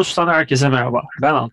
Korus'tan herkese merhaba. Ben Ant.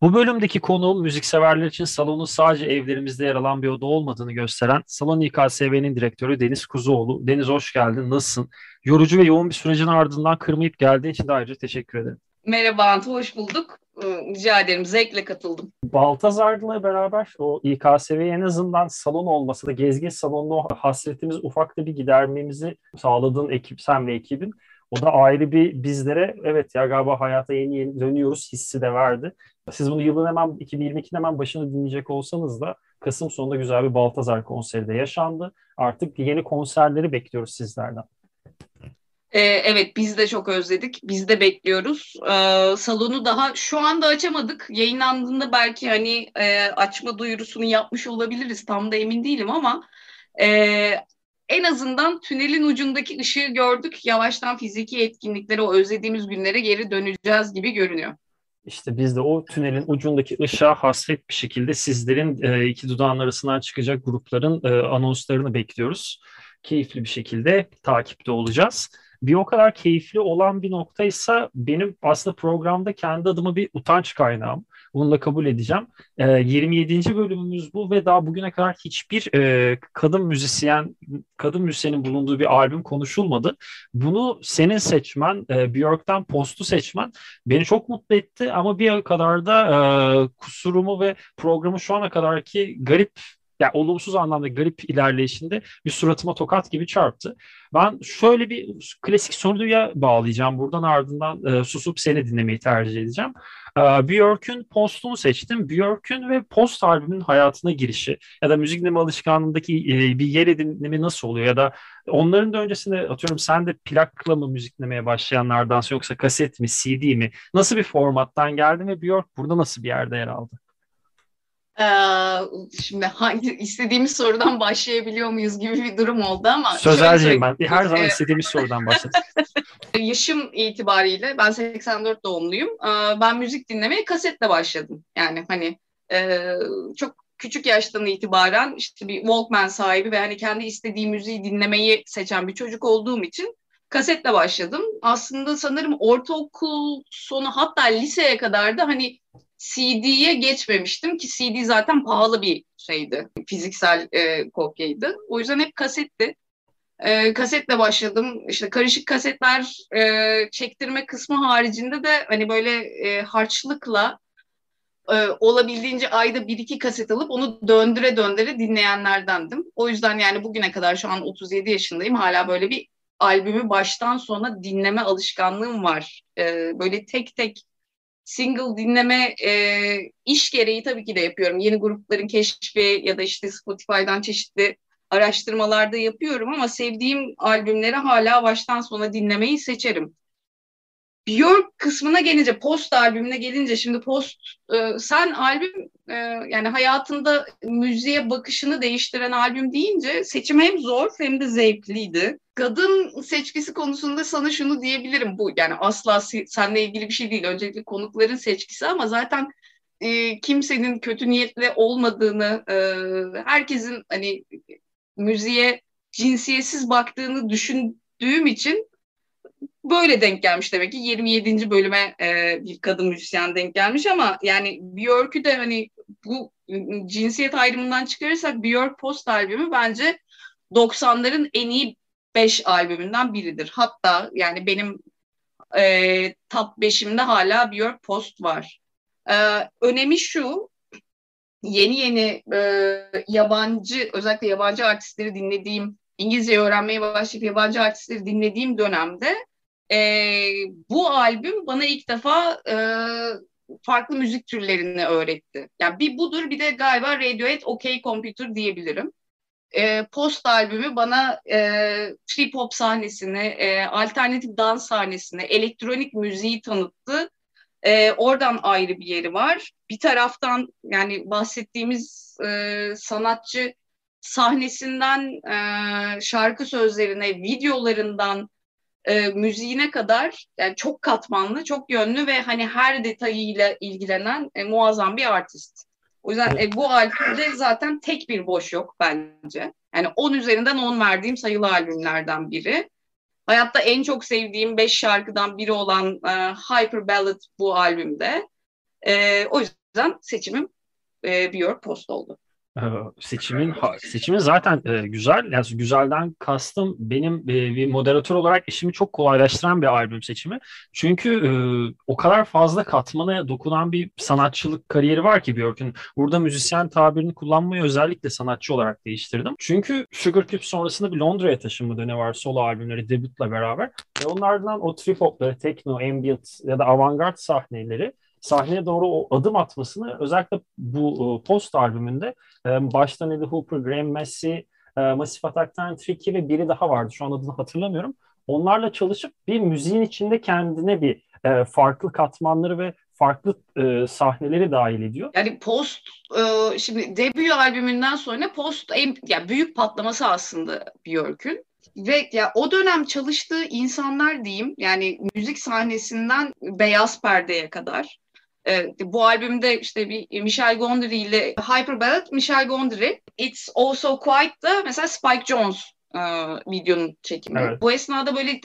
Bu bölümdeki konuğum müzikseverler için salonun sadece evlerimizde yer alan bir oda olmadığını gösteren Salon İKSV'nin direktörü Deniz Kuzuoğlu. Deniz hoş geldin. Nasılsın? Yorucu ve yoğun bir sürecin ardından kırmayıp geldiğin için de ayrıca teşekkür ederim. Merhaba Ant, hoş bulduk. Ee, rica ederim, zevkle katıldım. Baltazar'la beraber o İKSV'ye en azından salon olması da gezgin salonlu hasretimiz ufak da bir gidermemizi sağladığın ekip, sen ve ekibin. O da ayrı bir bizlere evet ya galiba hayata yeni yeni dönüyoruz hissi de verdi. Siz bunu yılın hemen 2022'nin hemen başını dinleyecek olsanız da Kasım sonunda güzel bir Baltazar konseri de yaşandı. Artık yeni konserleri bekliyoruz sizlerden. Ee, evet biz de çok özledik. Biz de bekliyoruz. Ee, salonu daha şu anda açamadık. Yayınlandığında belki hani e, açma duyurusunu yapmış olabiliriz. Tam da emin değilim ama e, en azından tünelin ucundaki ışığı gördük. Yavaştan fiziki etkinliklere, o özlediğimiz günlere geri döneceğiz gibi görünüyor. İşte biz de o tünelin ucundaki ışığa hasret bir şekilde sizlerin e, iki dudağın arasından çıkacak grupların e, anonslarını bekliyoruz. Keyifli bir şekilde takipte olacağız. Bir o kadar keyifli olan bir noktaysa benim aslında programda kendi adıma bir utanç kaynağım. Bunu da kabul edeceğim. E, ee, 27. bölümümüz bu ve daha bugüne kadar hiçbir e, kadın müzisyen, kadın müzisyenin bulunduğu bir albüm konuşulmadı. Bunu senin seçmen, e, Björk'ten Post'u seçmen beni çok mutlu etti ama bir kadar da e, kusurumu ve programı şu ana kadarki garip yani olumsuz anlamda garip ilerleyişinde bir suratıma tokat gibi çarptı. Ben şöyle bir klasik soruya bağlayacağım. Buradan ardından e, susup seni dinlemeyi tercih edeceğim. E, Björk'ün Post'unu seçtim. Björk'ün ve Post albümünün hayatına girişi ya da müzik dinleme alışkanlığındaki e, bir yer edinimi nasıl oluyor ya da onların da öncesinde atıyorum sen de plakla mı müzik dinlemeye başlayanlardansın yoksa kaset mi, CD mi? Nasıl bir formattan geldin ve Björk burada nasıl bir yerde yer aldı? Ee, şimdi hangi istediğimiz sorudan başlayabiliyor muyuz gibi bir durum oldu ama Sözelciyim ben. Her zaman istediğimiz sorudan başladım. Yaşım itibariyle ben 84 doğumluyum. Ee, ben müzik dinlemeye kasetle başladım. Yani hani e, çok küçük yaştan itibaren işte bir Walkman sahibi ve hani kendi istediği müziği dinlemeyi seçen bir çocuk olduğum için kasetle başladım. Aslında sanırım ortaokul sonu hatta liseye kadar da hani CD'ye geçmemiştim ki CD zaten pahalı bir şeydi. Fiziksel e, kopyaydı. O yüzden hep kasetti. E, kasetle başladım. İşte karışık kasetler e, çektirme kısmı haricinde de hani böyle e, harçlıkla e, olabildiğince ayda bir iki kaset alıp onu döndüre döndüre dinleyenlerdendim. O yüzden yani bugüne kadar şu an 37 yaşındayım. Hala böyle bir albümü baştan sona dinleme alışkanlığım var. E, böyle tek tek single dinleme e, iş gereği tabii ki de yapıyorum. Yeni grupların keşfi ya da işte Spotify'dan çeşitli araştırmalarda yapıyorum ama sevdiğim albümleri hala baştan sona dinlemeyi seçerim. Björk kısmına gelince, Post albümüne gelince şimdi Post e, sen albüm e, yani hayatında müziğe bakışını değiştiren albüm deyince seçim hem zor hem de zevkliydi. Kadın seçkisi konusunda sana şunu diyebilirim bu yani asla seninle ilgili bir şey değil. Öncelikle konukların seçkisi ama zaten e, kimsenin kötü niyetle olmadığını, e, herkesin hani müziğe cinsiyetsiz baktığını düşündüğüm için böyle denk gelmiş demek ki 27. bölüme e, bir kadın müzisyen denk gelmiş ama yani Björk'ü de hani bu cinsiyet ayrımından çıkarırsak Björk Post albümü bence 90'ların en iyi 5 albümünden biridir. Hatta yani benim e, top 5'imde hala Björk Post var. E, önemi şu yeni yeni e, yabancı özellikle yabancı artistleri dinlediğim İngilizce öğrenmeye başlayıp yabancı artistleri dinlediğim dönemde e, bu albüm bana ilk defa e, farklı müzik türlerini öğretti. Yani bir budur bir de galiba Radiohead OK Computer diyebilirim. E, post albümü bana e, trip hop sahnesini, e, alternatif dans sahnesini, elektronik müziği tanıttı. E, oradan ayrı bir yeri var. Bir taraftan yani bahsettiğimiz e, sanatçı sahnesinden e, şarkı sözlerine, videolarından e, müziğine kadar yani çok katmanlı, çok yönlü ve hani her detayıyla ilgilenen e, muazzam bir artist. O yüzden e, bu albümde zaten tek bir boş yok bence. Yani 10 üzerinden 10 verdiğim sayılı albümlerden biri. Hayatta en çok sevdiğim beş şarkıdan biri olan e, Hyper Ballad bu albümde. E, o yüzden seçimim e, Björk Post oldu. Ee, seçimin seçimin zaten e, güzel. Yani güzelden kastım benim e, bir moderatör olarak işimi çok kolaylaştıran bir albüm seçimi. Çünkü e, o kadar fazla katmana dokunan bir sanatçılık kariyeri var ki Björk'ün. Burada müzisyen tabirini kullanmayı özellikle sanatçı olarak değiştirdim. Çünkü Sugar Cube sonrasında bir Londra'ya taşınma dönemi var solo albümleri debutla beraber. Ve onlardan o trip hopları, techno, ambient ya da avantgard sahneleri sahneye doğru o adım atmasını özellikle bu e, post albümünde e, başta Neil Hooper, Graham Massey, e, Massive Attack'tan Tricky ve biri daha vardı. Şu an adını hatırlamıyorum. Onlarla çalışıp bir müziğin içinde kendine bir farklı katmanları ve farklı e, sahneleri dahil ediyor. Yani Post e, şimdi debut albümünden sonra Post en yani büyük patlaması aslında Björk'ün ve ya o dönem çalıştığı insanlar diyeyim yani müzik sahnesinden beyaz perdeye kadar e, bu albümde işte bir Michel Gondry ile Hyper Ballad, Michel Gondry. It's Also Quite da mesela Spike Jones e, videonun çekimi. Evet. Bu esnada böyle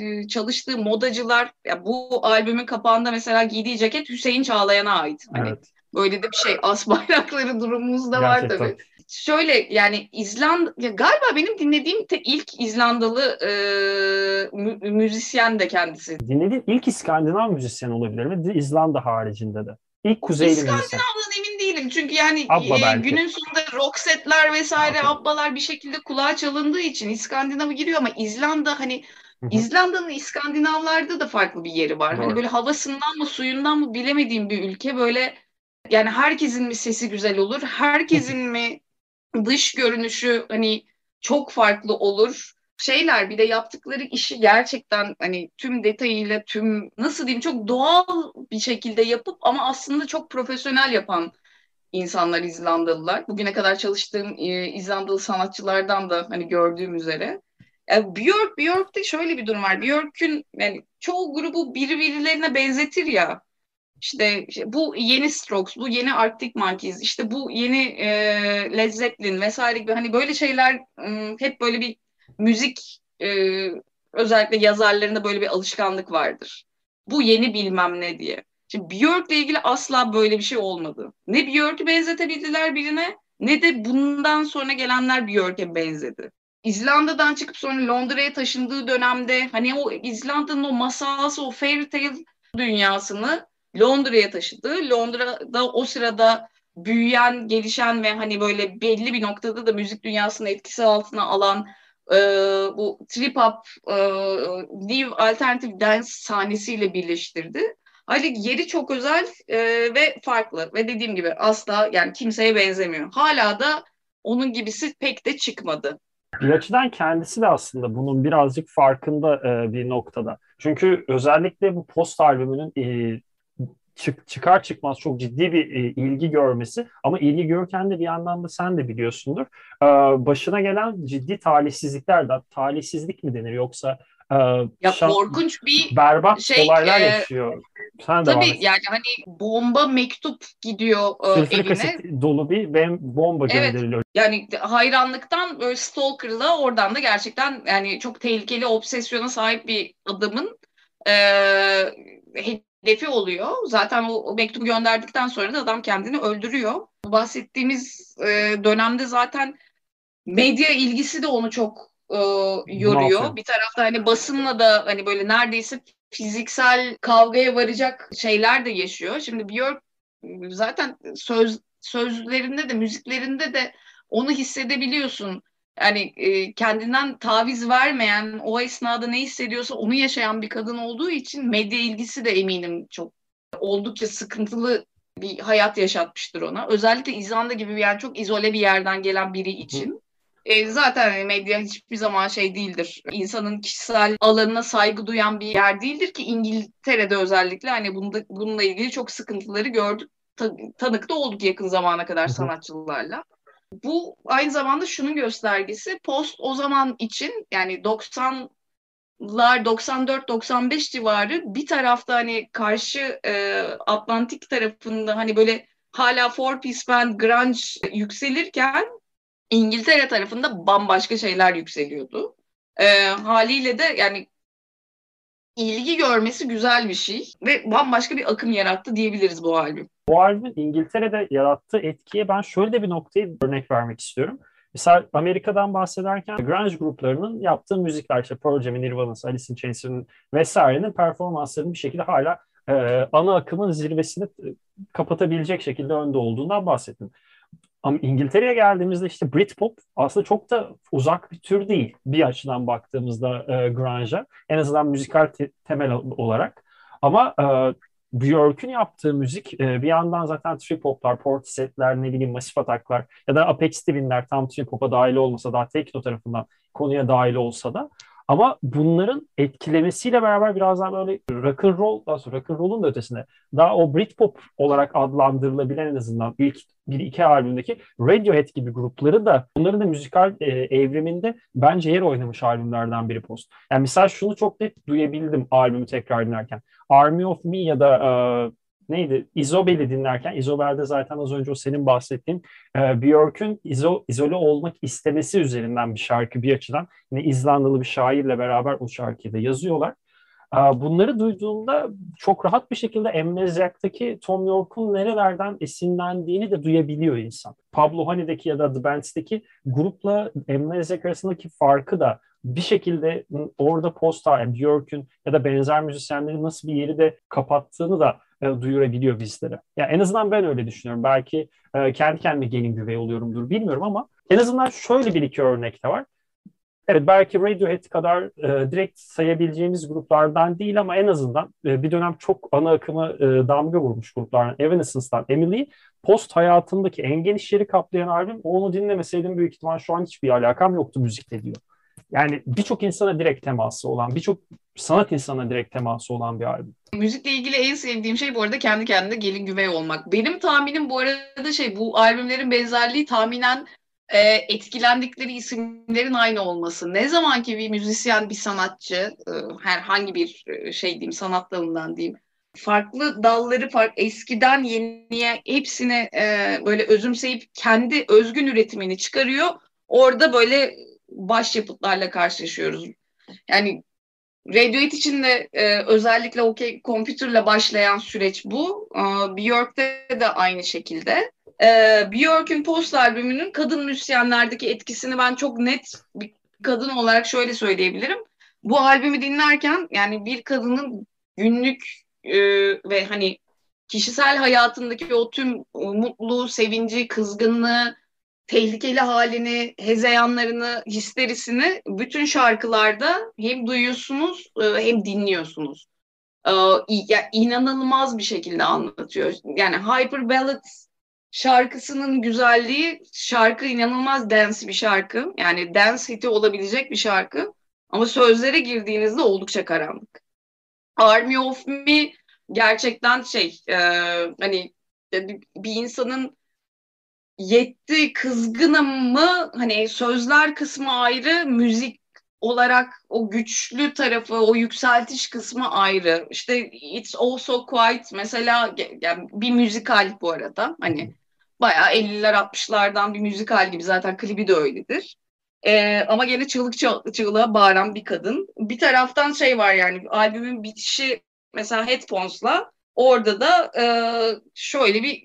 e, çalıştığı modacılar, ya bu albümün kapağında mesela giydiği ceket Hüseyin Çağlayan'a ait. Hani evet. Böyle de bir şey as bayrakları durumumuz da var tabii şöyle yani İzlanda galiba benim dinlediğim tek ilk İzlandalı e, mü, müzisyen de kendisi. Dinlediğin ilk İskandinav müzisyen olabilir mi? İzlanda haricinde de. İlk kuzeyli. İskandinav'dan emin değilim. Çünkü yani Abba e, günün sonunda rock setler vesaire okay. abbalar bir şekilde kulağa çalındığı için İskandinav'a giriyor ama İzlanda hani İzlanda'nın İskandinavlarda da farklı bir yeri var. Hani Doğru. Hani böyle havasından mı suyundan mı bilemediğim bir ülke böyle yani herkesin mi sesi güzel olur? Herkesin mi dış görünüşü hani çok farklı olur. Şeyler bir de yaptıkları işi gerçekten hani tüm detayıyla tüm nasıl diyeyim çok doğal bir şekilde yapıp ama aslında çok profesyonel yapan insanlar İzlandalılar. Bugüne kadar çalıştığım e, İzlandalı sanatçılardan da hani gördüğüm üzere. Yani Björk, Björk'te şöyle bir durum var. Björk'ün yani çoğu grubu birbirlerine benzetir ya. İşte, bu yeni Strokes, bu yeni Arctic Monkeys, işte bu yeni e, Led Zeppelin vesaire gibi hani böyle şeyler e, hep böyle bir müzik e, özellikle yazarlarında böyle bir alışkanlık vardır. Bu yeni bilmem ne diye. Şimdi Björk'le ilgili asla böyle bir şey olmadı. Ne Björk'ü benzetebildiler birine ne de bundan sonra gelenler Björk'e benzedi. İzlanda'dan çıkıp sonra Londra'ya taşındığı dönemde hani o İzlanda'nın o masalsı, o fairy tale dünyasını Londra'ya taşıdı. Londra'da o sırada büyüyen, gelişen ve hani böyle belli bir noktada da müzik dünyasını etkisi altına alan e, bu trip hop, e, new alternative dance sahnesiyle birleştirdi. Hani yeri çok özel e, ve farklı ve dediğim gibi asla yani kimseye benzemiyor. Hala da onun gibisi pek de çıkmadı. Bir açıdan kendisi de aslında bunun birazcık farkında e, bir noktada. Çünkü özellikle bu post albümünün e, çık, çıkar çıkmaz çok ciddi bir e, ilgi görmesi ama ilgi görürken de bir yandan da sen de biliyorsundur e, başına gelen ciddi talihsizlikler de talihsizlik mi denir yoksa e, ya şan, korkunç bir berbat şey, olaylar e, yaşıyor. Sen tabii de yani hani bomba mektup gidiyor e, evine. dolu bir bomba evet, gönderiliyor. Yani hayranlıktan böyle stalker'la oradan da gerçekten yani çok tehlikeli obsesyona sahip bir adamın e, hedefi oluyor. Zaten o, o mektubu gönderdikten sonra da adam kendini öldürüyor. Bahsettiğimiz e, dönemde zaten medya ilgisi de onu çok e, yoruyor. Bir tarafta hani basınla da hani böyle neredeyse fiziksel kavgaya varacak şeyler de yaşıyor. Şimdi Björk zaten söz sözlerinde de müziklerinde de onu hissedebiliyorsun yani e, kendinden taviz vermeyen, o esnada ne hissediyorsa onu yaşayan bir kadın olduğu için medya ilgisi de eminim çok oldukça sıkıntılı bir hayat yaşatmıştır ona. Özellikle İzlanda gibi bir yer çok izole bir yerden gelen biri için. E, zaten hani medya hiçbir zaman şey değildir. İnsanın kişisel alanına saygı duyan bir yer değildir ki İngiltere'de özellikle hani bunda, bununla ilgili çok sıkıntıları gördük. Ta, tanık da olduk yakın zamana kadar sanatçılarla. Bu aynı zamanda şunun göstergesi. Post o zaman için yani 90'lar 94-95 civarı bir tarafta hani karşı e, Atlantik tarafında hani böyle hala Four Piece Band grunge yükselirken İngiltere tarafında bambaşka şeyler yükseliyordu. E, haliyle de yani ilgi görmesi güzel bir şey ve bambaşka bir akım yarattı diyebiliriz bu albüm. Bu albümün İngiltere'de yarattığı etkiye ben şöyle bir noktayı örnek vermek istiyorum. Mesela Amerika'dan bahsederken grunge gruplarının yaptığı müzikler işte Pearl Jam'in, Nirvana'nın, Alice in Chains'in vesairenin performanslarının bir şekilde hala e, ana akımın zirvesini e, kapatabilecek şekilde önde olduğundan bahsettim. Ama İngiltere'ye geldiğimizde işte Britpop aslında çok da uzak bir tür değil bir açıdan baktığımızda e, grunge'a. En azından müzikal te- temel olarak. Ama e, Björk'ün yaptığı müzik e, bir yandan zaten trip hoplar, portisetler, ne bileyim masif ataklar ya da Apex Twin'ler tam trip hop'a dahil olmasa daha tekno tarafından konuya dahil olsa da ama bunların etkilemesiyle beraber biraz daha böyle rock and roll, daha sonra rock and roll'un da ötesinde daha o Britpop olarak adlandırılabilen en azından ilk bir iki albümdeki Radiohead gibi grupları da bunların da müzikal e, evriminde bence yer oynamış albümlerden biri Post. Yani mesela şunu çok net duyabildim albümü tekrar dinlerken. Army of Me ya da e, neydi? Isobel'i dinlerken, Isobel'de zaten az önce o senin bahsettiğin e, Björk'ün izo, izole olmak istemesi üzerinden bir şarkı bir açıdan. Yine İzlandalı bir şairle beraber o şarkıyı da yazıyorlar. E, bunları duyduğumda çok rahat bir şekilde Amnesiac'taki Tom York'un nerelerden esinlendiğini de duyabiliyor insan. Pablo Honey'deki ya da The Bands'teki grupla Amnesiac arasındaki farkı da bir şekilde orada posta, yani Björk'ün ya da benzer müzisyenlerin nasıl bir yeri de kapattığını da e, duyurabiliyor bizlere. Yani en azından ben öyle düşünüyorum. Belki e, kendi kendime gelin güvey oluyorumdur bilmiyorum ama en azından şöyle bir iki örnek de var. Evet belki Radiohead kadar e, direkt sayabileceğimiz gruplardan değil ama en azından e, bir dönem çok ana akıma e, damga vurmuş gruplardan Evanescence'dan Emily post hayatındaki en geniş yeri kaplayan albüm onu dinlemeseydim büyük ihtimal şu an hiçbir alakam yoktu müzikle diyor. Yani birçok insana direkt teması olan, birçok sanat insana direkt teması olan bir albüm. Müzikle ilgili en sevdiğim şey bu arada kendi kendine gelin güvey olmak. Benim tahminim bu arada şey bu albümlerin benzerliği tahminen e, etkilendikleri isimlerin aynı olması. Ne zaman ki bir müzisyen, bir sanatçı, e, herhangi bir e, şey diyeyim, sanat dalından diyeyim, farklı dalları fark eskiden yeniye hepsini e, böyle özümseyip kendi özgün üretimini çıkarıyor. Orada böyle başyapıtlarla karşılaşıyoruz. Yani Radiohead için de e, özellikle OK Computer'la başlayan süreç bu. E, Björk'te de aynı şekilde. E, Björk'ün Post albümünün kadın müzisyenlerdeki etkisini ben çok net bir kadın olarak şöyle söyleyebilirim. Bu albümü dinlerken yani bir kadının günlük e, ve hani kişisel hayatındaki o tüm e, mutlu, sevinci, kızgınlığı, tehlikeli halini, hezeyanlarını, histerisini bütün şarkılarda hem duyuyorsunuz e, hem dinliyorsunuz. Yani inanılmaz bir şekilde anlatıyor. Yani Hyper Ballad şarkısının güzelliği, şarkı inanılmaz dance bir şarkı. Yani dance hiti olabilecek bir şarkı. Ama sözlere girdiğinizde oldukça karanlık. Army of Me gerçekten şey, e, hani bir insanın yetti kızgınım mı hani sözler kısmı ayrı müzik olarak o güçlü tarafı o yükseltiş kısmı ayrı işte it's also quite mesela yani bir müzikal bu arada hani bayağı 50'ler 60'lardan bir müzikal gibi zaten klibi de öyledir. Ee, ama gene çığlık çığlığa bağıran bir kadın. Bir taraftan şey var yani albümün bitişi mesela Headphones'la Orada da e, şöyle bir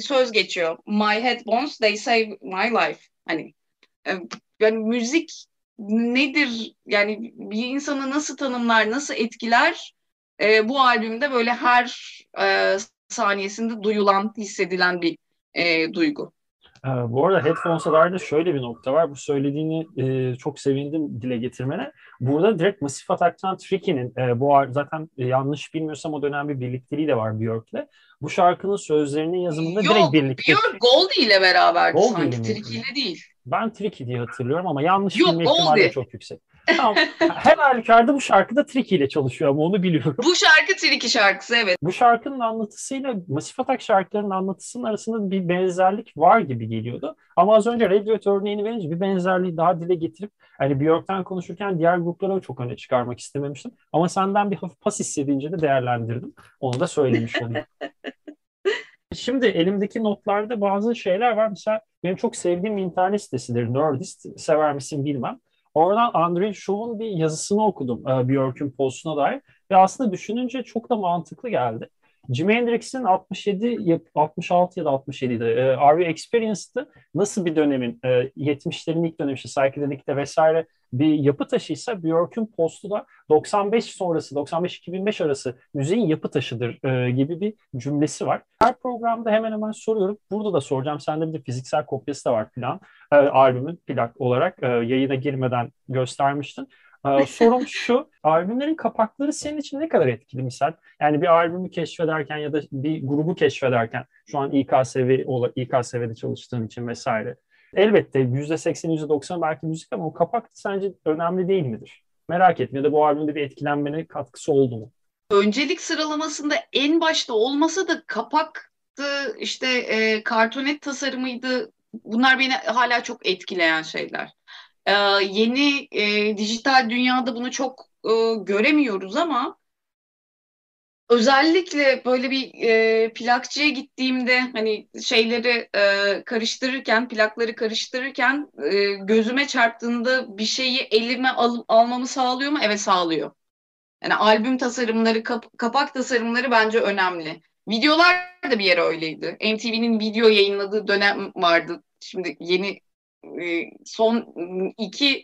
söz geçiyor. My headphones they save my life. Hani e, yani müzik nedir? Yani bir insanı nasıl tanımlar, nasıl etkiler? E, bu albümde böyle her e, saniyesinde duyulan, hissedilen bir e, duygu. Ee, bu arada Headphones'a şöyle bir nokta var. Bu söylediğini e, çok sevindim dile getirmene. Burada direkt Massive Attack'tan Tricky'nin e, bu zaten e, yanlış bilmiyorsam o dönem bir birlikteliği de var Björk'le. Bu şarkının sözlerinin yazımında Yok, direkt birlikte. Björk Goldie ile beraberdi Goldie sanki. Tricky ile değil. Ben Tricky diye hatırlıyorum ama yanlış Yok, bilme ihtimali çok yüksek. Tamam. Her halükarda bu şarkıda Tricky ile çalışıyor ama onu biliyorum. Bu şarkı Tricky şarkısı evet. Bu şarkının anlatısıyla Massive Attack şarkılarının anlatısının arasında bir benzerlik var gibi geliyordu. Ama az önce Radiohead örneğini verince bir benzerliği daha dile getirip hani Björk'ten konuşurken diğer gruplara çok öne çıkarmak istememiştim. Ama senden bir hafif pas hissedince de değerlendirdim. Onu da söylemiş olayım. Şimdi elimdeki notlarda bazı şeyler var. Mesela benim çok sevdiğim bir internet sitesidir Nerdist. Sever misin bilmem. Oradan Andrei Shaw'un bir yazısını okudum e, Björk'ün postuna dair. Ve aslında düşününce çok da mantıklı geldi. Jimi Hendrix'in 67, 66 ya da 67'de e, Are You Experienced'ı nasıl bir dönemin e, 70'lerin ilk dönemi psychedelic'te vesaire bir yapı taşıysa Björk'ün postu da 95 sonrası 95-2005 arası müziğin yapı taşıdır e, gibi bir cümlesi var. Her programda hemen hemen soruyorum. Burada da soracağım. Sende bir de fiziksel kopyası da var plan. E, albümün plak olarak e, yayına girmeden göstermiştin. Ee, sorum şu, albümlerin kapakları senin için ne kadar etkili misal? Yani bir albümü keşfederken ya da bir grubu keşfederken, şu an İKSV, İKSV'de çalıştığın için vesaire. Elbette %80, %90 belki müzik ama o kapak sence önemli değil midir? Merak etme ya da bu albümde bir etkilenmene katkısı oldu mu? Öncelik sıralamasında en başta olmasa da kapaktı, işte e, kartonet tasarımıydı. Bunlar beni hala çok etkileyen şeyler. Ee, yeni e, dijital dünyada bunu çok e, göremiyoruz ama özellikle böyle bir e, plakçıya gittiğimde hani şeyleri e, karıştırırken plakları karıştırırken e, gözüme çarptığında bir şeyi elime al, almamı sağlıyor mu? Evet sağlıyor. Yani albüm tasarımları, kap, kapak tasarımları bence önemli. Videolar da bir yere öyleydi. MTV'nin video yayınladığı dönem vardı. Şimdi yeni e, son iki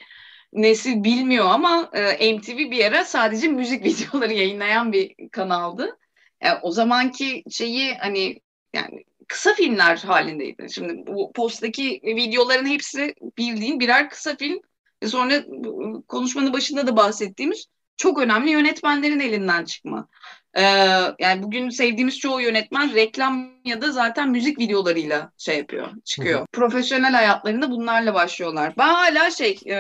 nesil bilmiyor ama e, MTV bir ara sadece müzik videoları yayınlayan bir kanaldı. Yani e, o zamanki şeyi hani yani kısa filmler halindeydi. Şimdi bu posttaki videoların hepsi bildiğin birer kısa film. Sonra konuşmanın başında da bahsettiğimiz çok önemli yönetmenlerin elinden çıkma. Ee, yani bugün sevdiğimiz çoğu yönetmen reklam ya da zaten müzik videolarıyla şey yapıyor, çıkıyor. Hı hı. Profesyonel hayatlarında bunlarla başlıyorlar. Ben hala şey e,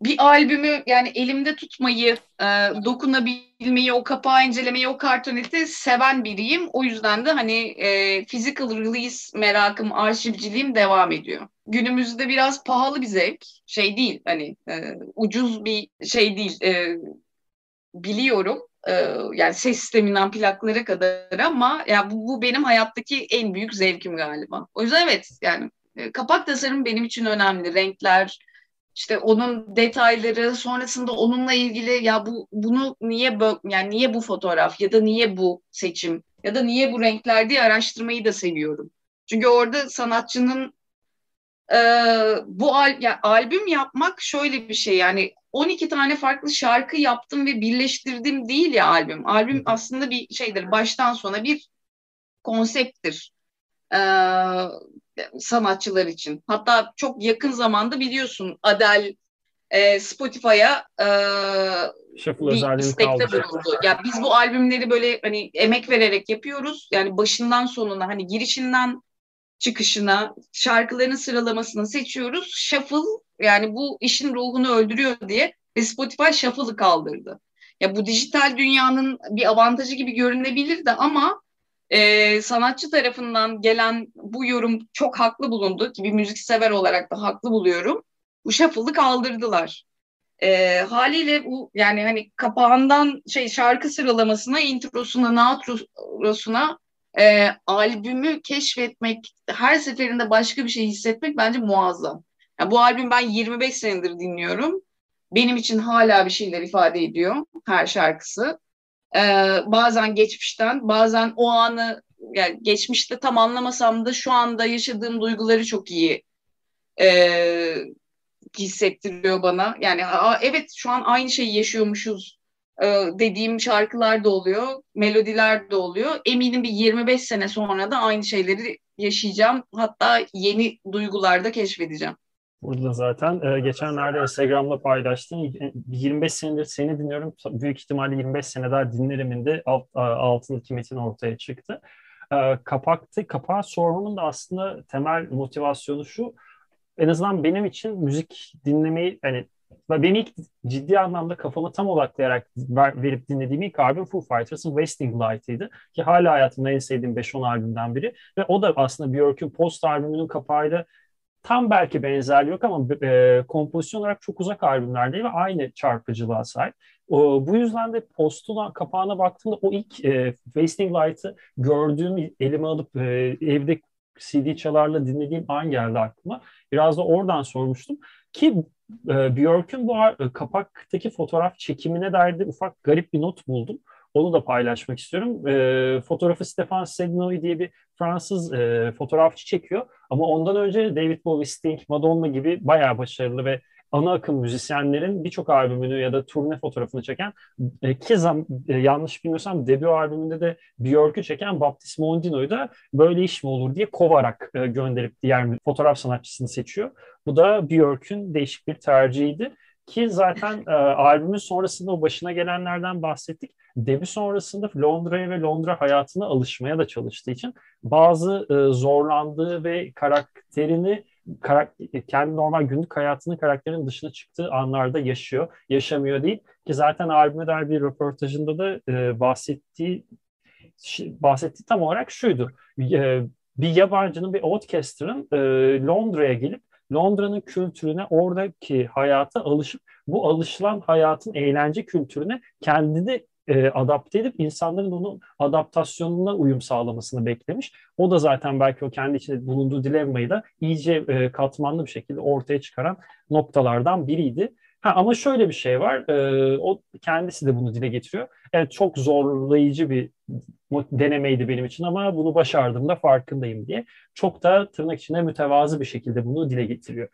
bir albümü yani elimde tutmayı, e, dokunabilmeyi, o kapağı incelemeyi, o kartoneti seven biriyim. O yüzden de hani e, physical release merakım, arşivciliğim devam ediyor. Günümüzde biraz pahalı bir zevk. Şey değil hani e, ucuz bir şey değil. E, biliyorum yani ses sisteminden plaklara kadar ama ya bu, bu benim hayattaki en büyük zevkim galiba. O yüzden evet yani e, kapak tasarım benim için önemli. Renkler, işte onun detayları, sonrasında onunla ilgili ya bu bunu niye yani niye bu fotoğraf ya da niye bu seçim ya da niye bu renkler diye araştırmayı da seviyorum. Çünkü orada sanatçının e, bu al, yani albüm yapmak şöyle bir şey yani 12 tane farklı şarkı yaptım ve birleştirdim değil ya albüm. Albüm aslında bir şeydir baştan sona bir konsepttir e, sanatçılar için. Hatta çok yakın zamanda biliyorsun Adele e, Spotify'a e, bir istekte bulundu. Ya biz bu albümleri böyle hani emek vererek yapıyoruz. Yani başından sonuna hani girişinden çıkışına, şarkıların sıralamasını seçiyoruz. Shuffle yani bu işin ruhunu öldürüyor diye ve Spotify Shuffle'ı kaldırdı. Ya bu dijital dünyanın bir avantajı gibi görünebilir de ama e, sanatçı tarafından gelen bu yorum çok haklı bulundu ki bir müzik sever olarak da haklı buluyorum. Bu Shuffle'ı kaldırdılar. E, haliyle bu yani hani kapağından şey şarkı sıralamasına, introsuna, outrosuna e, albümü keşfetmek, her seferinde başka bir şey hissetmek bence muazzam. Yani bu albüm ben 25 senedir dinliyorum. Benim için hala bir şeyler ifade ediyor her şarkısı. Ee, bazen geçmişten, bazen o anı yani geçmişte tam anlamasam da şu anda yaşadığım duyguları çok iyi e, hissettiriyor bana. Yani evet şu an aynı şeyi yaşıyormuşuz e, dediğim şarkılar da oluyor, melodiler de oluyor. Eminim bir 25 sene sonra da aynı şeyleri yaşayacağım. Hatta yeni duygularda keşfedeceğim. Burada zaten e, geçenlerde Instagram'da paylaştım. 25 senedir seni dinliyorum. Büyük ihtimalle 25 sene daha dinlerimin de alt, altındaki metin ortaya çıktı. E, kapaktı, kapağı sormamın da aslında temel motivasyonu şu. En azından benim için müzik dinlemeyi hani beni ilk ciddi anlamda kafama tam odaklayarak ver, verip dinlediğim ilk albüm Foo Fighters'ın Wasting Light'ıydı. Ki hala hayatımda en sevdiğim 5-10 albümden biri. Ve o da aslında Björk'ün post albümünün kapağıyla tam belki benzer yok ama e, kompozisyon olarak çok uzak albümler değil ve aynı çarpıcılığa sahip. O, bu yüzden de postuna kapağına baktığımda o ilk e, Wasting Light'ı gördüğüm, elime alıp e, evde CD çalarla dinlediğim an geldi aklıma. Biraz da oradan sormuştum. Ki e, Björk'ün bu e, kapaktaki fotoğraf çekimine dair de ufak garip bir not buldum. Onu da paylaşmak istiyorum. E, fotoğrafı Stefan Segnoy diye bir Fransız e, fotoğrafçı çekiyor. Ama ondan önce David Bowie, Sting, Madonna gibi bayağı başarılı ve ana akım müzisyenlerin birçok albümünü ya da turne fotoğrafını çeken e, keza e, yanlış bilmiyorsam debut albümünde de Björk'ü çeken Baptiste Mondino'yu da böyle iş mi olur diye kovarak e, gönderip diğer fotoğraf sanatçısını seçiyor. Bu da Björk'ün değişik bir tercihiydi. Ki zaten e, albümün sonrasında o başına gelenlerden bahsettik. Debi sonrasında Londra'ya ve Londra hayatına alışmaya da çalıştığı için bazı e, zorlandığı ve karakterini kendi normal günlük hayatının karakterinin dışına çıktığı anlarda yaşıyor. Yaşamıyor değil. Ki zaten albüme dair bir röportajında da e, bahsettiği bahsettiği tam olarak şuydu. E, bir yabancının, bir outcaster'ın e, Londra'ya gelip Londra'nın kültürüne, oradaki hayata alışıp bu alışılan hayatın eğlence kültürüne kendini e, adapte edip insanların onun adaptasyonuna uyum sağlamasını beklemiş. O da zaten belki o kendi içinde bulunduğu dilemmayı da iyice e, katmanlı bir şekilde ortaya çıkaran noktalardan biriydi. Ha, ama şöyle bir şey var, e, o kendisi de bunu dile getiriyor. Evet çok zorlayıcı bir denemeydi benim için ama bunu başardığımda farkındayım diye. Çok da tırnak içinde mütevazı bir şekilde bunu dile getiriyor.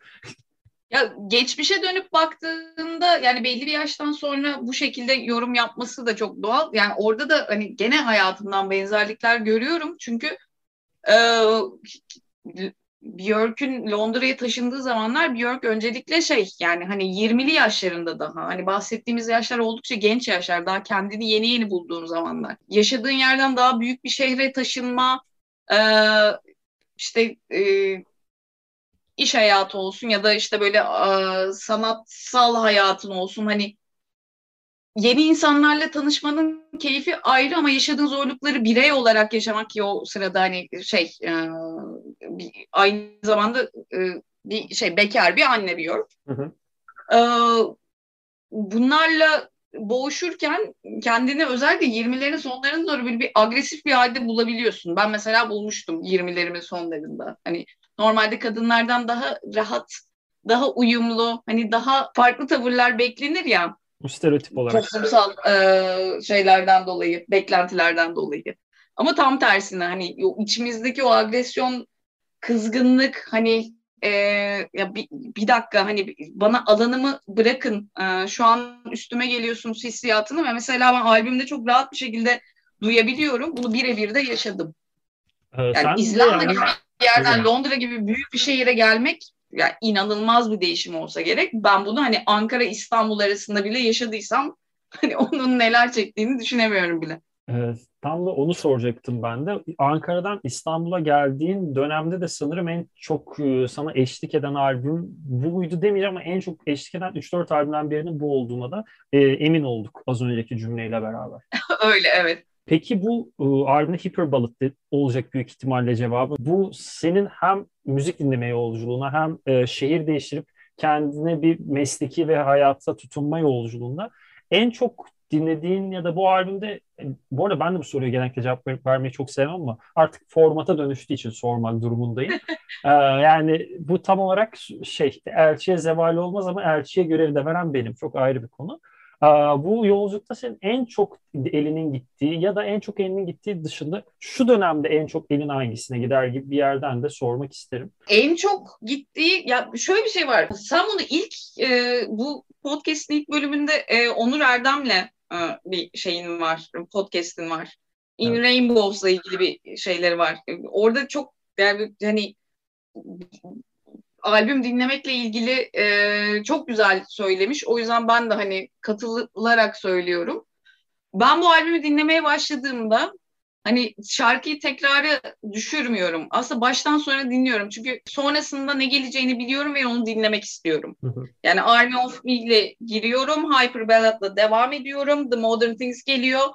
Ya geçmişe dönüp baktığında yani belli bir yaştan sonra bu şekilde yorum yapması da çok doğal. Yani orada da hani gene hayatımdan benzerlikler görüyorum. Çünkü e, Björk'ün Londra'ya taşındığı zamanlar Björk öncelikle şey yani hani 20'li yaşlarında daha hani bahsettiğimiz yaşlar oldukça genç yaşlar daha kendini yeni yeni bulduğun zamanlar. Yaşadığın yerden daha büyük bir şehre taşınma e, işte e, iş hayatı olsun ya da işte böyle e, sanatsal hayatın olsun hani yeni insanlarla tanışmanın keyfi ayrı ama yaşadığın zorlukları birey olarak yaşamak ki o sırada hani şey e, bir, aynı zamanda e, bir şey bekar bir anne diyor. Hı hı. E, bunlarla boğuşurken kendini özellikle 20'lerin sonlarında doğru böyle bir agresif bir halde bulabiliyorsun. Ben mesela bulmuştum 20'lerimin sonlarında. Hani normalde kadınlardan daha rahat, daha uyumlu, hani daha farklı tavırlar beklenir ya. Bu stereotip olarak. Toplumsal e, şeylerden dolayı, beklentilerden dolayı. Ama tam tersine hani içimizdeki o agresyon, kızgınlık hani e, ya bir, bir dakika hani bana alanımı bırakın e, şu an üstüme geliyorsunuz hissiyatını ve mesela ben albümde çok rahat bir şekilde duyabiliyorum. Bunu birebir de yaşadım. Ee, yani İzlanda yani... gibi bir yerden Londra gibi büyük bir şehire gelmek yani inanılmaz bir değişim olsa gerek. Ben bunu hani Ankara İstanbul arasında bile yaşadıysam hani onun neler çektiğini düşünemiyorum bile. Evet, tam da onu soracaktım ben de. Ankara'dan İstanbul'a geldiğin dönemde de sanırım en çok e, sana eşlik eden albüm bu muydu demeyeceğim ama en çok eşlik eden 3-4 albümden birinin bu olduğuna da e, emin olduk az önceki cümleyle beraber. Öyle evet. Peki bu e, albümde Hyperballad olacak büyük ihtimalle cevabı. Bu senin hem müzik dinleme yolculuğuna hem e, şehir değiştirip kendine bir mesleki ve hayatta tutunma yolculuğunda en çok dinlediğin ya da bu albümde bu arada ben de bu soruya genellikle cevap verip vermeyi çok sevmem ama artık formata dönüştüğü için sormak durumundayım. ee, yani bu tam olarak şey elçiye zeval olmaz ama elçiye görev de veren benim. Çok ayrı bir konu. Bu yolculukta senin en çok elinin gittiği ya da en çok elinin gittiği dışında şu dönemde en çok elin hangisine gider gibi bir yerden de sormak isterim. En çok gittiği ya şöyle bir şey var. Sen bunu ilk e, bu podcast'in ilk bölümünde e, Onur Erdem'le e, bir şeyin var, podcast'in var. In evet. Rainbows'la ilgili bir şeyleri var. Orada çok yani hani albüm dinlemekle ilgili e, çok güzel söylemiş. O yüzden ben de hani katılarak söylüyorum. Ben bu albümü dinlemeye başladığımda hani şarkıyı tekrarı düşürmüyorum. Aslında baştan sonra dinliyorum. Çünkü sonrasında ne geleceğini biliyorum ve onu dinlemek istiyorum. Yani Army of Me ile giriyorum. Hyper Ballad'la devam ediyorum. The Modern Things geliyor.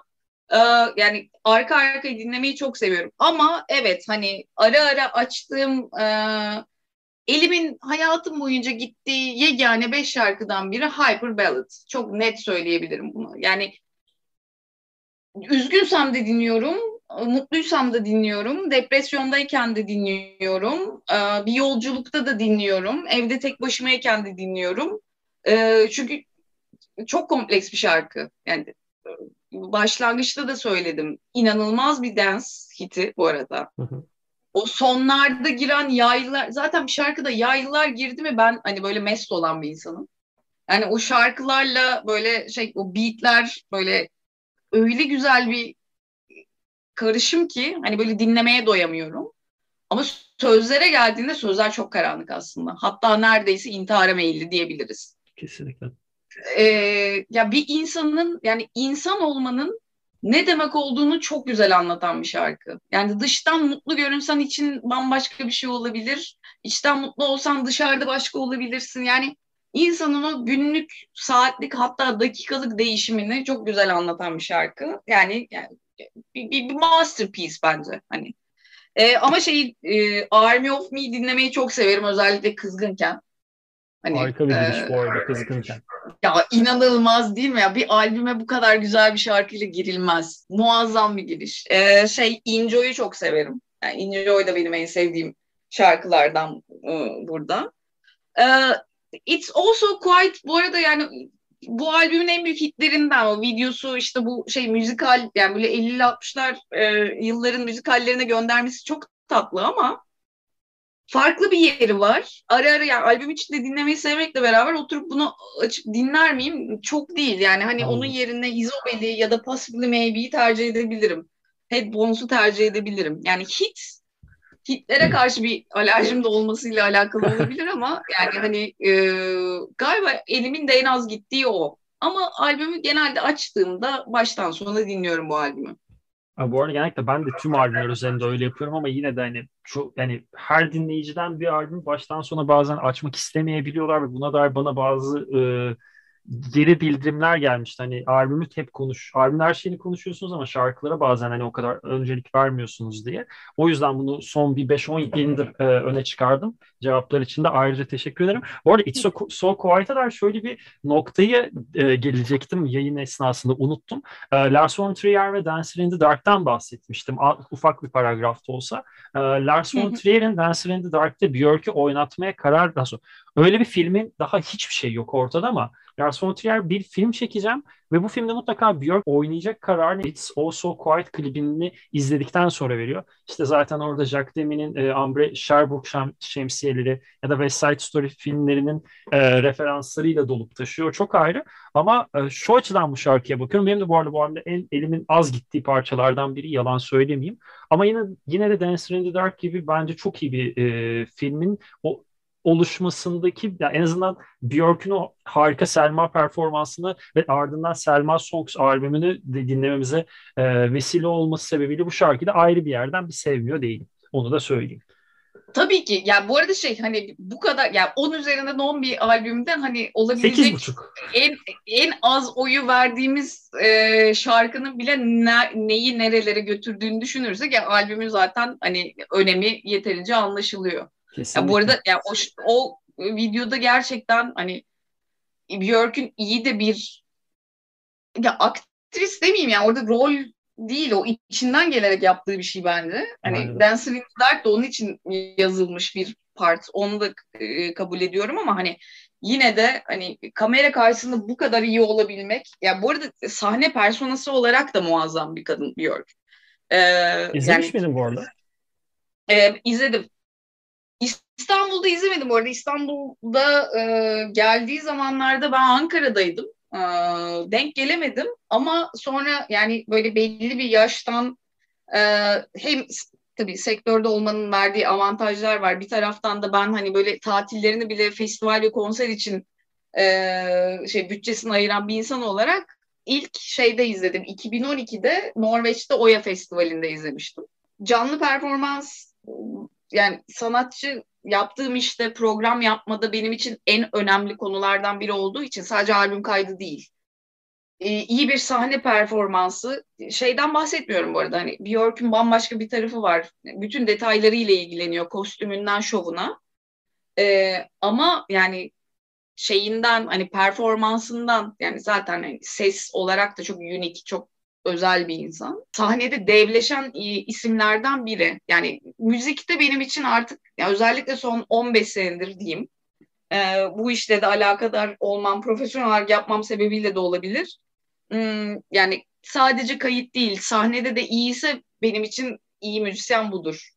Ee, yani arka arkaya dinlemeyi çok seviyorum. Ama evet hani ara ara açtığım e, Elimin hayatım boyunca gittiği yegane beş şarkıdan biri Hyper Ballad. Çok net söyleyebilirim bunu. Yani üzgünsem de dinliyorum, mutluysam da dinliyorum, depresyondayken de dinliyorum, bir yolculukta da dinliyorum, evde tek başımayken de dinliyorum. E, çünkü çok kompleks bir şarkı. Yani başlangıçta da söyledim. İnanılmaz bir dance hiti bu arada. O sonlarda giren yaylılar zaten bir şarkıda yaylılar girdi mi ben hani böyle mest olan bir insanım. Yani o şarkılarla böyle şey o beatler böyle öyle güzel bir karışım ki hani böyle dinlemeye doyamıyorum. Ama sözlere geldiğinde sözler çok karanlık aslında. Hatta neredeyse intihara meyilli diyebiliriz. Kesinlikle. Ee, ya bir insanın yani insan olmanın ne demek olduğunu çok güzel anlatan bir şarkı. Yani dıştan mutlu görünsen için bambaşka bir şey olabilir. İçten mutlu olsan dışarıda başka olabilirsin. Yani insanın o günlük, saatlik hatta dakikalık değişimini çok güzel anlatan bir şarkı. Yani, yani bir, bir, bir masterpiece bence. Hani e, ama şey e, Army of Me dinlemeyi çok severim özellikle kızgınken. Hani, Harika bir giriş e, bu arada kızgınken. Ya inanılmaz değil mi ya? Bir albüme bu kadar güzel bir şarkıyla girilmez. Muazzam bir giriş. E, şey Enjoy'u çok severim. Yani Enjoy da benim en sevdiğim şarkılardan e, burada. E, It's also quite bu arada yani bu albümün en büyük hitlerinden o videosu işte bu şey müzikal yani böyle 50-60'lar e, yılların müzikallerine göndermesi çok tatlı ama farklı bir yeri var. Ara ara yani albüm içinde dinlemeyi sevmekle beraber oturup bunu açıp dinler miyim? Çok değil yani hani Anladım. onun yerine Isobel'i ya da Possibly Maybe'yi tercih edebilirim. Headbones'u tercih edebilirim. Yani hit hitlere karşı bir alerjim de olmasıyla alakalı olabilir ama yani hani e, galiba elimin de en az gittiği o. Ama albümü genelde açtığımda baştan sona dinliyorum bu albümü. Bu arada genellikle ben de tüm albümler üzerinde öyle yapıyorum ama yine de hani şu yani her dinleyiciden bir albüm baştan sona bazen açmak istemeyebiliyorlar ve buna dair bana bazı e, geri bildirimler gelmişti. Hani albümü hep konuş. Albümün her şeyini konuşuyorsunuz ama şarkılara bazen hani o kadar öncelik vermiyorsunuz diye. O yüzden bunu son bir 5-10 yıldır e, öne çıkardım. Cevaplar için de ayrıca teşekkür ederim. Bu arada It's So, so Quiet'a dair şöyle bir noktayı e, gelecektim yayın esnasında unuttum. E, Lars von Trier ve Dancer in the Dark'tan bahsetmiştim. A, ufak bir paragrafta olsa. E, Lars von Trier'in Dancer in the Dark'ta Björk'ü oynatmaya karar nasıl? Öyle bir filmin daha hiçbir şey yok ortada ama Lars von Trier bir film çekeceğim ve bu filmde mutlaka Björk oynayacak kararını It's Also Quiet klibini izledikten sonra veriyor. İşte zaten orada Jack Demi'nin e, Ambre Sherbrooke şem, şemsiyeleri ya da West Side Story filmlerinin e, referanslarıyla dolup taşıyor. Çok ayrı ama e, şu açıdan bu şarkıya bakıyorum. Benim de bu arada bu arada el, elimin az gittiği parçalardan biri yalan söylemeyeyim. Ama yine yine de Dancer in the Dark gibi bence çok iyi bir e, filmin o oluşmasındaki yani en azından Björk'ün o harika Selma performansını ve ardından Selma Songs albümünü de dinlememize e, vesile olması sebebiyle bu şarkıyı da ayrı bir yerden bir sevmiyor değilim. Onu da söyleyeyim. Tabii ki. Yani bu arada şey hani bu kadar yani 10 üzerinden 10 bir albümde hani olabilecek en en az oyu verdiğimiz e, şarkının bile ne, neyi nerelere götürdüğünü düşünürsek yani albümün zaten hani önemi yeterince anlaşılıyor. Kesinlikle. Ya bu arada ya o, o videoda gerçekten hani Björk'ün iyi de bir ya aktris demeyeyim yani orada rol değil o içinden gelerek yaptığı bir şey bence. Hani Aynen. Dancing in the Dark da onun için yazılmış bir part. Onu da e, kabul ediyorum ama hani yine de hani kamera karşısında bu kadar iyi olabilmek ya bu arada sahne personası olarak da muazzam bir kadın Björk. Ee, İzlemiş yani, miydin bu arada? E, izledim. İstanbul'da izlemedim bu arada. İstanbul'da e, geldiği zamanlarda ben Ankara'daydım. E, denk gelemedim ama sonra yani böyle belli bir yaştan e, hem tabii sektörde olmanın verdiği avantajlar var. Bir taraftan da ben hani böyle tatillerini bile festival ve konser için e, şey bütçesini ayıran bir insan olarak ilk şeyde izledim. 2012'de Norveç'te Oya Festivali'nde izlemiştim. Canlı performans yani sanatçı yaptığım işte program yapmada benim için en önemli konulardan biri olduğu için sadece albüm kaydı değil. Ee, iyi bir sahne performansı. Şeyden bahsetmiyorum bu arada. Hani Björk'ün bambaşka bir tarafı var. Bütün detaylarıyla ilgileniyor kostümünden şovuna. Ee, ama yani şeyinden hani performansından yani zaten hani ses olarak da çok unik, çok özel bir insan. Sahnede devleşen isimlerden biri. Yani müzikte benim için artık yani özellikle son 15 senedir diyeyim. e, bu işle de alakadar olmam, profesyonel olarak yapmam sebebiyle de olabilir. Hmm, yani sadece kayıt değil, sahnede de iyiyse benim için iyi müzisyen budur.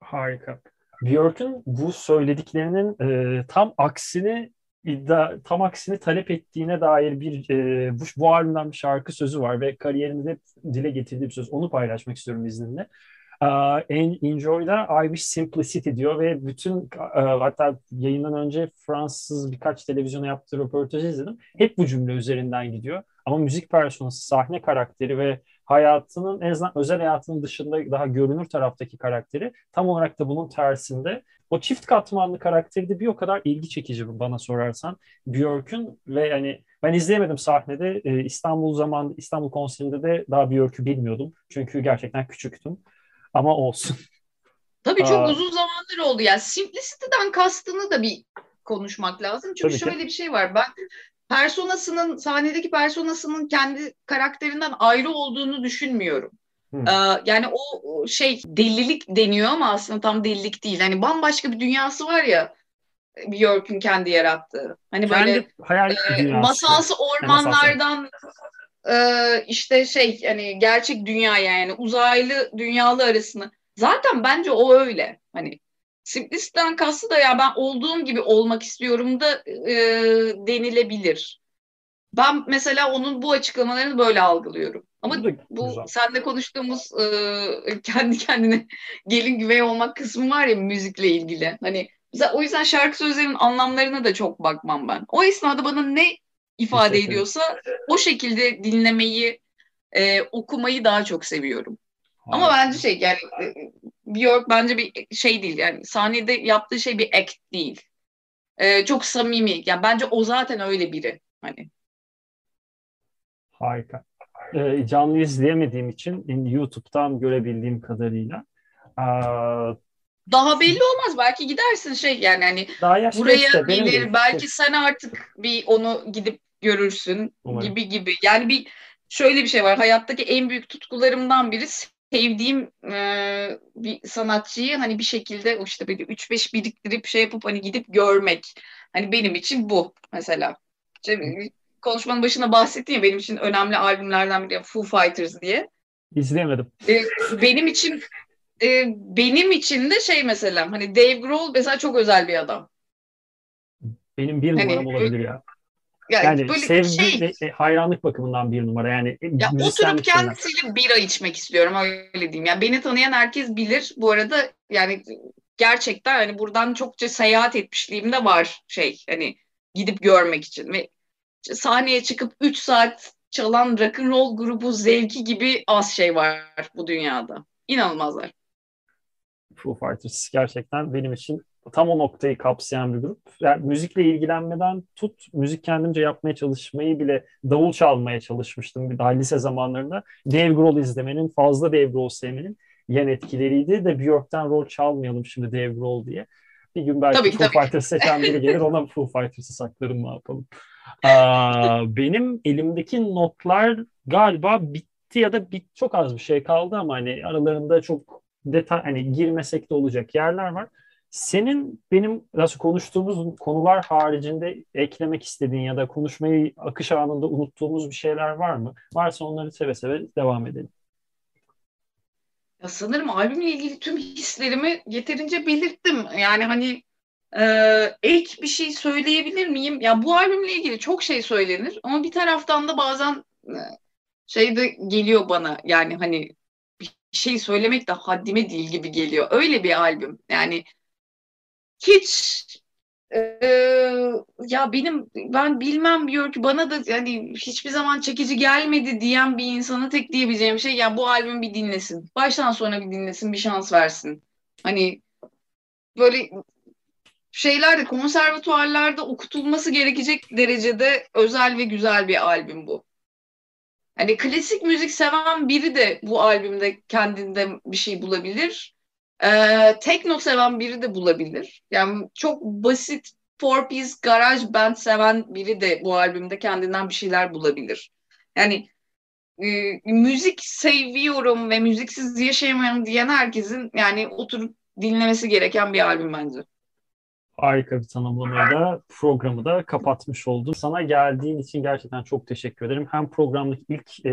Harika. Björk'ün bu söylediklerinin e, tam aksini iddia tam aksini talep ettiğine dair bir e, bu, bu albümden bir şarkı sözü var ve kariyerinde dile getirdiği bir söz. Onu paylaşmak istiyorum izninle. Uh, Enjoy'da I Wish Simplicity diyor ve bütün uh, hatta yayından önce Fransız birkaç televizyona yaptığı röportajı izledim. Hep bu cümle üzerinden gidiyor. Ama müzik personası, sahne karakteri ve hayatının en azından özel hayatının dışında daha görünür taraftaki karakteri tam olarak da bunun tersinde. O çift katmanlı karakteri de bir o kadar ilgi çekici bana sorarsan. Björk'ün ve yani ben izleyemedim sahnede. Ee, İstanbul zaman İstanbul konserinde de daha Björk'ü bilmiyordum. Çünkü gerçekten küçüktüm. Ama olsun. Tabii çok Aa, uzun zamandır oldu. Yani Simplicity'den kastını da bir konuşmak lazım. Çünkü şöyle ki. bir şey var. Ben personasının sahnedeki personasının kendi karakterinden ayrı olduğunu düşünmüyorum. Hmm. Ee, yani o şey delilik deniyor ama aslında tam delilik değil. Hani bambaşka bir dünyası var ya Björk'ün kendi yarattığı. Hani kendi böyle hayal e, masalsı ormanlardan e, işte şey hani gerçek dünya yani uzaylı dünyalı arasını. Zaten bence o öyle. Hani Simplicit'ten kastı da ya ben olduğum gibi olmak istiyorum da e, denilebilir. Ben mesela onun bu açıklamalarını böyle algılıyorum. Ama bu güzel. senle konuştuğumuz e, kendi kendine gelin güvey olmak kısmı var ya müzikle ilgili. Hani o yüzden şarkı sözlerinin anlamlarına da çok bakmam ben. O esnada bana ne ifade ediyorsa o şekilde dinlemeyi, e, okumayı daha çok seviyorum. Ama bence şey yani e, Björk bence bir şey değil yani sahnede yaptığı şey bir act değil. E, çok samimi. Yani bence o zaten öyle biri. Hani. Harika. E, canlı izleyemediğim için YouTube'dan görebildiğim kadarıyla daha belli olmaz. Belki gidersin şey yani hani buraya işte, gelir. Belki sen artık bir onu gidip görürsün Umarım. gibi gibi. Yani bir şöyle bir şey var. Hayattaki en büyük tutkularımdan biri sevdiğim e, bir sanatçıyı hani bir şekilde işte böyle 3-5 biriktirip şey yapıp hani gidip görmek. Hani benim için bu mesela. İşte, konuşmanın başına bahsettim ya benim için önemli albümlerden biri Foo Fighters diye. İzleyemedim. E, benim için e, benim için de şey mesela hani Dave Grohl mesela çok özel bir adam. Benim bir numaram hani, olabilir ya. Yani, yani böyle sevgi şey, ve e, hayranlık bakımından bir numara yani. E, ya oturup kendisiyle bira içmek istiyorum öyle diyeyim. Yani beni tanıyan herkes bilir. Bu arada yani gerçekten hani buradan çokça seyahat etmişliğim de var şey hani gidip görmek için ve sahneye çıkıp 3 saat çalan rock and roll grubu zevki gibi az şey var bu dünyada. İnanılmazlar. Foo Fighters gerçekten benim için tam o noktayı kapsayan bir grup. Yani müzikle ilgilenmeden tut, müzik kendimce yapmaya çalışmayı bile davul çalmaya çalışmıştım bir daha lise zamanlarında. Dave Grohl izlemenin, fazla Dave Grohl sevmenin yan etkileriydi de Björk'ten rol çalmayalım şimdi Dave Grohl diye. Bir gün belki tabii, Foo tabii. Fighters seçen biri gelir ona Foo Fighters'ı saklarım ne yapalım. Aa, benim elimdeki notlar galiba bitti ya da bit çok az bir şey kaldı ama hani aralarında çok detay hani girmesek de olacak yerler var. Senin benim nasıl konuştuğumuz konular haricinde eklemek istediğin ya da konuşmayı akış anında unuttuğumuz bir şeyler var mı? Varsa onları seve seve devam edelim. Ya sanırım albümle ilgili tüm hislerimi yeterince belirttim. Yani hani e, ek bir şey söyleyebilir miyim? Ya bu albümle ilgili çok şey söylenir ama bir taraftan da bazen e, şey de geliyor bana yani hani bir şey söylemek de haddime değil gibi geliyor. Öyle bir albüm. Yani hiç e, ya benim ben bilmem diyor ki bana da yani hiçbir zaman çekici gelmedi diyen bir insana tek diyebileceğim şey ya bu albüm bir dinlesin. Baştan sona bir dinlesin, bir şans versin. Hani böyle şeylerde konservatuarlarda okutulması gerekecek derecede özel ve güzel bir albüm bu. Hani klasik müzik seven biri de bu albümde kendinde bir şey bulabilir. Ee, tekno seven biri de bulabilir. Yani çok basit four piece garaj band seven biri de bu albümde kendinden bir şeyler bulabilir. Yani e, müzik seviyorum ve müziksiz yaşayamıyorum diyen herkesin yani oturup dinlemesi gereken bir albüm bence. Harika bir tanımlamayla programı da kapatmış oldum. Sana geldiğin için gerçekten çok teşekkür ederim. Hem programdaki ilk e,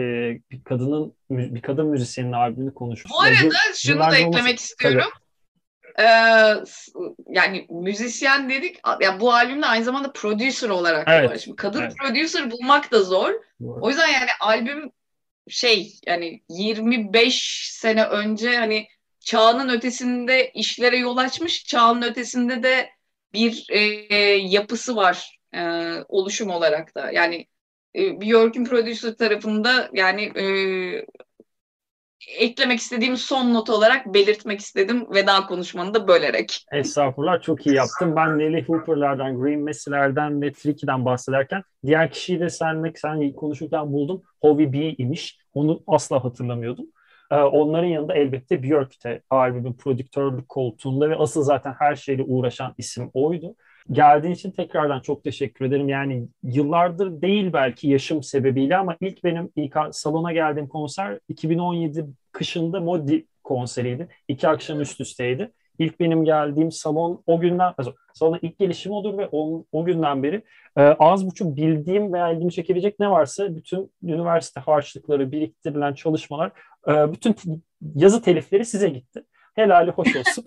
bir kadının bir kadın müzisyenin albümünü konuştuk. Bu arada şunu da eklemek olması... istiyorum. Ee, yani müzisyen dedik ya bu albümde aynı zamanda producer olarak evet. var. Şimdi kadın evet. producer bulmak da zor. Doğru. O yüzden yani albüm şey yani 25 sene önce hani çağının ötesinde işlere yol açmış. Çağının ötesinde de bir e, yapısı var e, oluşum olarak da. Yani e, Björk'ün producer tarafında yani e, eklemek istediğim son not olarak belirtmek istedim veda konuşmanı da bölerek. Estağfurullah çok iyi yaptın. Ben Nelly Hooper'lardan, Green Messi'lerden ve Tricky'den bahsederken diğer kişiyi de senle sen konuşurken buldum. Howie B imiş. Onu asla hatırlamıyordum. Ee, onların yanında elbette Björk de albümün prodüktörlük koltuğunda ve asıl zaten her şeyle uğraşan isim oydu. Geldiğin için tekrardan çok teşekkür ederim. Yani yıllardır değil belki yaşım sebebiyle ama ilk benim ilk salona geldiğim konser 2017 kışında Modi konseriydi. İki akşam üst üsteydi. İlk benim geldiğim salon o günden salona ilk gelişim odur ve o, o günden beri e, az buçuk bildiğim veya ilgimi çekebilecek ne varsa bütün üniversite harçlıkları, biriktirilen çalışmalar, bütün yazı telifleri size gitti. Helali hoş olsun.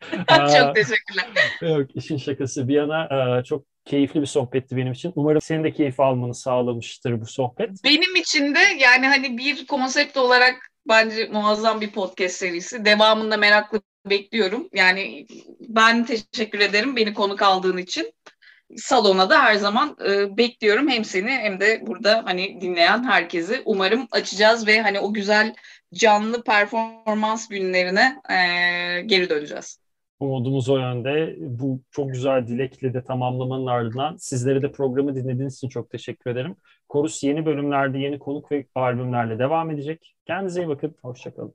çok teşekkürler. Yok işin şakası bir yana e, çok keyifli bir sohbetti benim için. Umarım senin de keyif almanı sağlamıştır bu sohbet. Benim için de yani hani bir konsept olarak bence muazzam bir podcast serisi. Devamında meraklı bekliyorum. Yani ben teşekkür ederim beni konuk aldığın için. Salona da her zaman e, bekliyorum hem seni hem de burada hani dinleyen herkesi. Umarım açacağız ve hani o güzel canlı performans günlerine e, geri döneceğiz. Umudumuz o yönde. Bu çok güzel dilekle de tamamlamanın ardından sizlere de programı dinlediğiniz için çok teşekkür ederim. Korus yeni bölümlerde yeni konuk ve albümlerle devam edecek. Kendinize iyi bakın. Hoşçakalın.